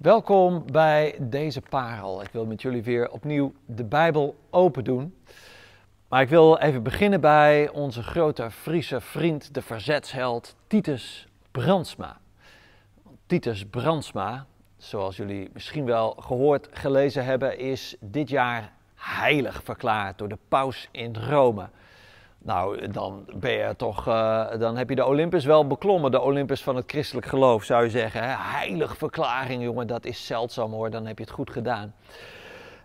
Welkom bij deze parel. Ik wil met jullie weer opnieuw de Bijbel open doen. Maar ik wil even beginnen bij onze grote Friese vriend, de verzetsheld Titus Brandsma. Titus Brandsma, zoals jullie misschien wel gehoord, gelezen hebben, is dit jaar heilig verklaard door de paus in Rome. Nou, dan ben je toch, uh, dan heb je de Olympus wel beklommen, de Olympus van het christelijk geloof, zou je zeggen. Hè? Heilig verklaring, jongen, dat is zeldzaam hoor, dan heb je het goed gedaan.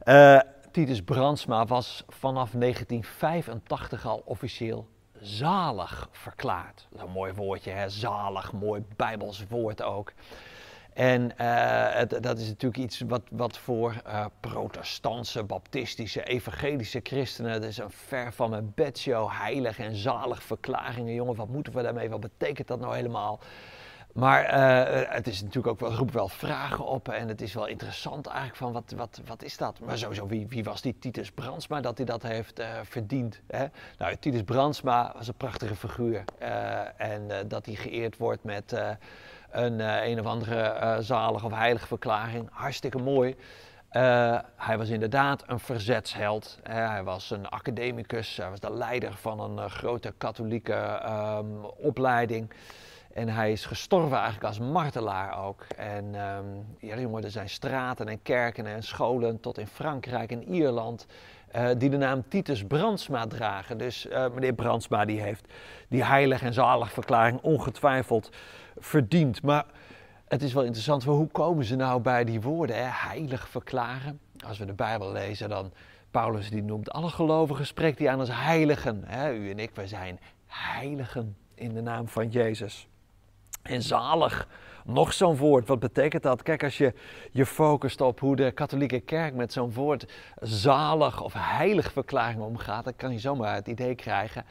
Uh, Titus Brandsma was vanaf 1985 al officieel zalig verklaard. Dat is een mooi woordje, hè? zalig, mooi bijbels woord ook. En het, dat is natuurlijk iets wat, wat voor uh, protestantse, baptistische, evangelische christenen, dat is een ver van mijn bedshow, heilig en zalig verklaringen. Jongen, wat moeten we daarmee? Wat betekent dat nou helemaal? Maar uh, het is natuurlijk ook wel, roept wel vragen op en het is wel interessant eigenlijk van wat, wat, wat is dat? Maar sowieso, wie, wie was die Titus Brandsma dat hij dat heeft verdiend? Hè? Nou, Titus Brandsma was een prachtige figuur en dat hij geëerd wordt met een, uh, een of andere uh, zalige of heilige verklaring. Hartstikke mooi. Uh, hij was inderdaad een verzetsheld. hij was een academicus. Hij was de leider van een grote katholieke um, opleiding. En hij is gestorven eigenlijk als martelaar ook. En um, ja, er zijn straten en kerken en scholen tot in Frankrijk en Ierland die de naam Titus Brandsma dragen. Dus meneer Brandsma die heeft die heilig en zalig verklaring ongetwijfeld verdiend. Maar het is wel interessant, hoe komen ze nou bij die woorden, hè? heilig verklaren? Als we de Bijbel lezen, dan Paulus die noemt alle gelovigen, spreekt hij aan als heiligen. Hè? U en ik, wij zijn heiligen in de naam van Jezus. En zalig, nog zo'n woord, wat betekent dat? Kijk, als je je focust op hoe de katholieke kerk met zo'n woord zalig of heilig verklaring omgaat, dan kan je zomaar het idee krijgen,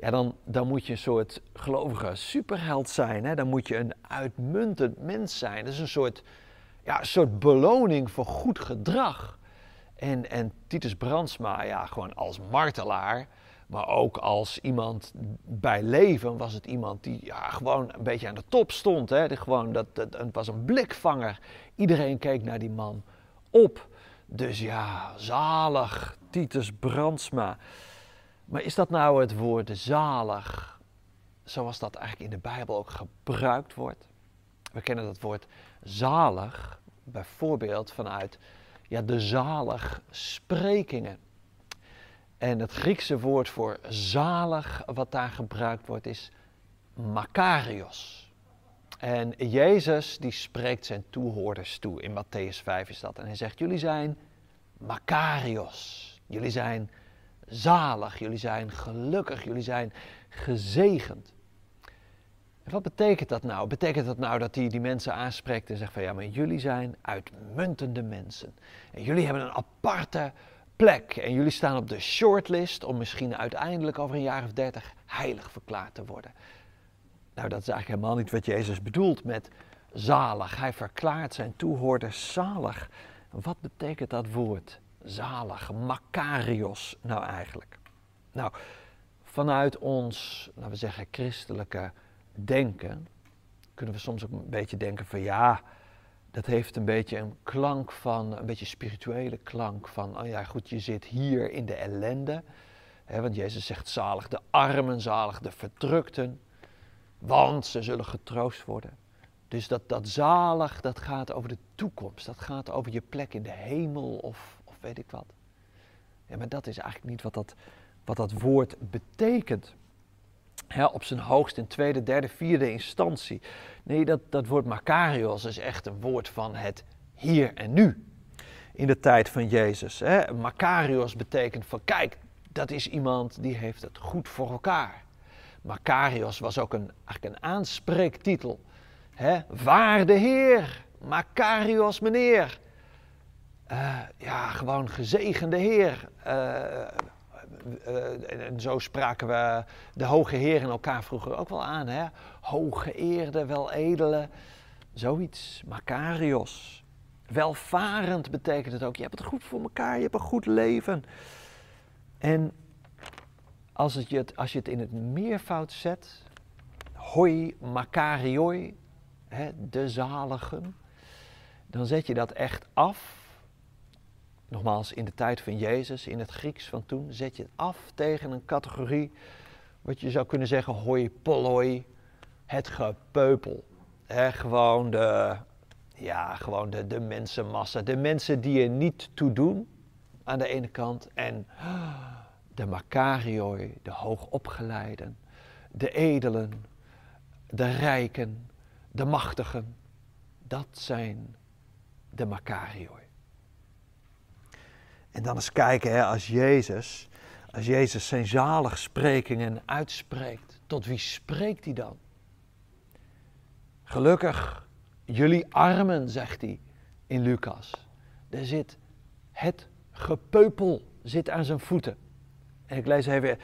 ja, dan, dan moet je een soort gelovige superheld zijn. Hè? Dan moet je een uitmuntend mens zijn. Dat is een soort, ja, een soort beloning voor goed gedrag. En, en Titus Brandsma, ja, gewoon als martelaar, maar ook als iemand bij leven was het iemand die ja, gewoon een beetje aan de top stond. Hè? gewoon, dat, dat, het was een blikvanger. Iedereen keek naar die man op. Dus ja, zalig, Titus Brandsma. Maar is dat nou het woord zalig, zoals dat eigenlijk in de Bijbel ook gebruikt wordt? We kennen dat woord zalig bijvoorbeeld vanuit ja, de zalig sprekingen. En het Griekse woord voor zalig wat daar gebruikt wordt is makarios. En Jezus die spreekt zijn toehoorders toe. In Matthäus 5 is dat. En hij zegt, jullie zijn makarios. Jullie zijn zalig, jullie zijn gelukkig, jullie zijn gezegend. En wat betekent dat nou? Betekent dat nou dat hij die mensen aanspreekt en zegt van ja, maar jullie zijn uitmuntende mensen. En jullie hebben een aparte plek en jullie staan op de shortlist om misschien uiteindelijk over een jaar of dertig heilig verklaard te worden. Nou, dat is eigenlijk helemaal niet wat Jezus bedoelt met zalig. Hij verklaart zijn toehoorders zalig. Wat betekent dat woord? Zalig, Makarios nou eigenlijk? Nou, vanuit ons, laten we zeggen, christelijke denken, kunnen we soms ook een beetje denken van ja, dat heeft een beetje een klank van, een beetje spirituele klank van, oh ja goed, je zit hier in de ellende. Hè, want Jezus zegt zalig de armen, zalig de verdrukten, want ze zullen getroost worden. Dus dat, dat zalig, dat gaat over de toekomst. Dat gaat over je plek in de hemel of weet ik wat. Ja, maar dat is eigenlijk niet wat dat, wat dat woord betekent. op zijn hoogst in tweede, derde, vierde instantie. Nee, dat, dat woord Makarios is echt een woord van het hier en nu. In de tijd van Jezus. Hè. Makarios betekent van kijk, dat is iemand die heeft het goed voor elkaar. Makarios was ook een, eigenlijk een aanspreektitel. Hè. Waarde Heer, Makarios meneer. Uh, ja, gewoon gezegende Heer. Uh, uh, en zo spraken we de hoge Heer in elkaar vroeger ook wel aan. Hè? Hooggeëerde, weledele, zoiets. Makarios. Welvarend betekent het ook. Je hebt het goed voor elkaar, je hebt een goed leven. En als, het je, het, als je het in het meervoud zet, hoi makarioi, de zaligen dan zet je dat echt af. Nogmaals, in de tijd van Jezus, in het Grieks van toen, zet je het af tegen een categorie, wat je zou kunnen zeggen, hoi polloi, het gepeupel. He, gewoon de, ja, gewoon de, de mensenmassa, de mensen die er niet toe doen aan de ene kant en de Makarioi, de hoogopgeleiden, de edelen, de rijken, de machtigen. Dat zijn de Makarioi. En dan eens kijken, hè, als Jezus, als Jezus zijn zaligsprekingen uitspreekt, tot wie spreekt hij dan? Gelukkig, jullie armen, zegt hij in Lucas. Er zit het gepeupel zit aan zijn voeten. En ik lees even,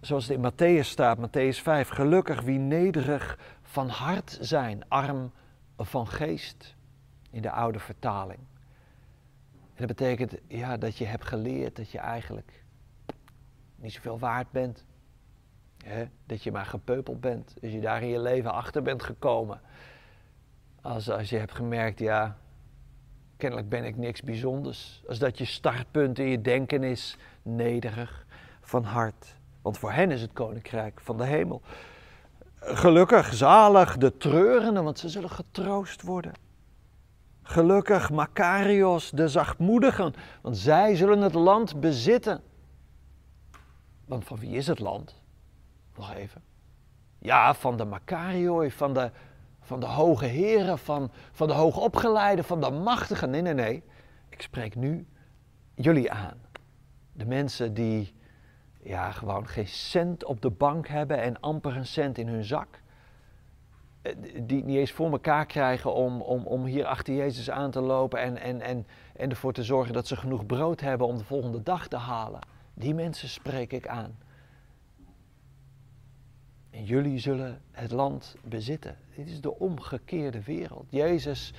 zoals het in Matthäus staat, Matthäus 5. Gelukkig wie nederig van hart zijn, arm van geest, in de oude vertaling. En dat betekent ja, dat je hebt geleerd dat je eigenlijk niet zoveel waard bent. Dat je maar gepeupeld bent. Als je daar in je leven achter bent gekomen. Als, als je hebt gemerkt, ja, kennelijk ben ik niks bijzonders. Als dat je startpunt in je denken is, nederig van hart. Want voor hen is het koninkrijk van de hemel. Gelukkig, zalig de treurenden, want ze zullen getroost worden. Gelukkig Makarios, de zachtmoedigen, want zij zullen het land bezitten. Want van wie is het land? Nog even. Ja, van de Makarioi, van de, van de hoge heren, van, van de hoogopgeleiden, van de machtigen. Nee, nee, nee. Ik spreek nu jullie aan. De mensen die ja, gewoon geen cent op de bank hebben en amper een cent in hun zak. Eh, die niet eens voor elkaar krijgen om, om, om hier achter Jezus aan te lopen en, en, en, en ervoor te zorgen dat ze genoeg brood hebben om de volgende dag te halen. Die mensen spreek ik aan. En jullie zullen het land bezitten. Dit is de omgekeerde wereld. Jezus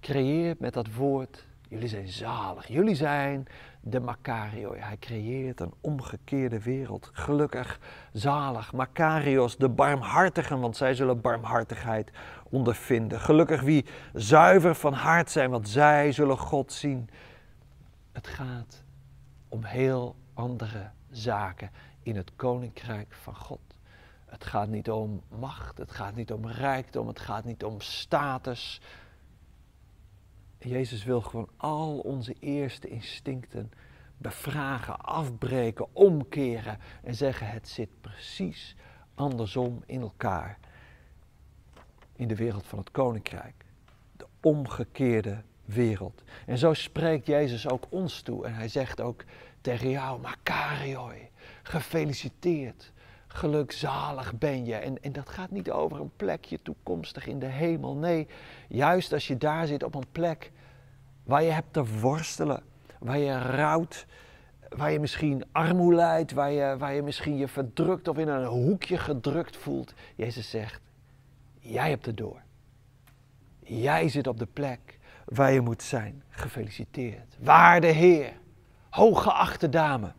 creëert met dat woord, jullie zijn zalig. Jullie zijn de Makario. Hij creëert een omgekeerde wereld. Gelukkig, zalig. Makarios, de barmhartigen, want zij zullen barmhartigheid ondervinden. Gelukkig wie zuiver van hart zijn, want zij zullen God zien. Het gaat om heel andere zaken in het koninkrijk van God. Het gaat niet om macht, het gaat niet om rijkdom, het gaat niet om status. Jezus wil gewoon al onze eerste instincten bevragen, afbreken, omkeren en zeggen: het zit precies andersom in elkaar. In de wereld van het koninkrijk. De omgekeerde wereld. En zo spreekt Jezus ook ons toe. En hij zegt ook tegen jou: Makarioi, gefeliciteerd. Gelukzalig ben je. En, en dat gaat niet over een plekje toekomstig in de hemel. Nee, juist als je daar zit op een plek waar je hebt te worstelen, waar je rouwt, waar je misschien armoede lijdt, waar je, waar je misschien je verdrukt of in een hoekje gedrukt voelt. Jezus zegt, jij hebt het door. Jij zit op de plek waar je moet zijn. Gefeliciteerd. Waarde Heer, hooggeachte dame.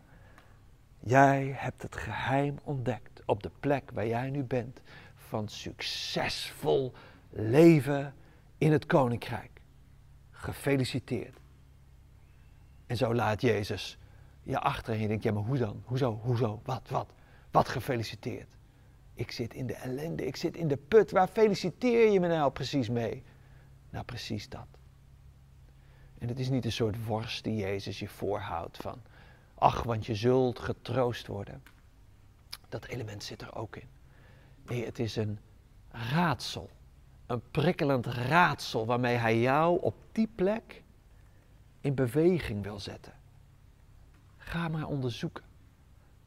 Jij hebt het geheim ontdekt op de plek waar jij nu bent van succesvol leven in het koninkrijk. Gefeliciteerd. En zo laat Jezus je achter en je denkt, ja maar hoe dan? Hoezo? Hoezo? Wat? Wat? Wat gefeliciteerd? Ik zit in de ellende, ik zit in de put. Waar feliciteer je me nou precies mee? Nou, precies dat. En het is niet een soort worst die Jezus je voorhoudt van, ach, want je zult getroost worden. Dat element zit er ook in. Nee, het is een raadsel. Een prikkelend raadsel waarmee hij jou op die plek in beweging wil zetten. Ga maar onderzoeken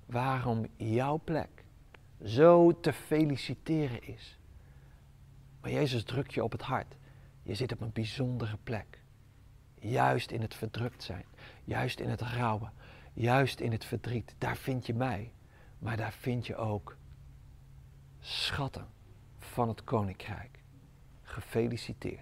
waarom jouw plek zo te feliciteren is. Maar Jezus drukt je op het hart. Je zit op een bijzondere plek. Juist in het verdrukt zijn, juist in het rouwen, juist in het verdriet. Daar vind je mij, maar daar vind je ook schatten van het koninkrijk. Gefeliciteerd.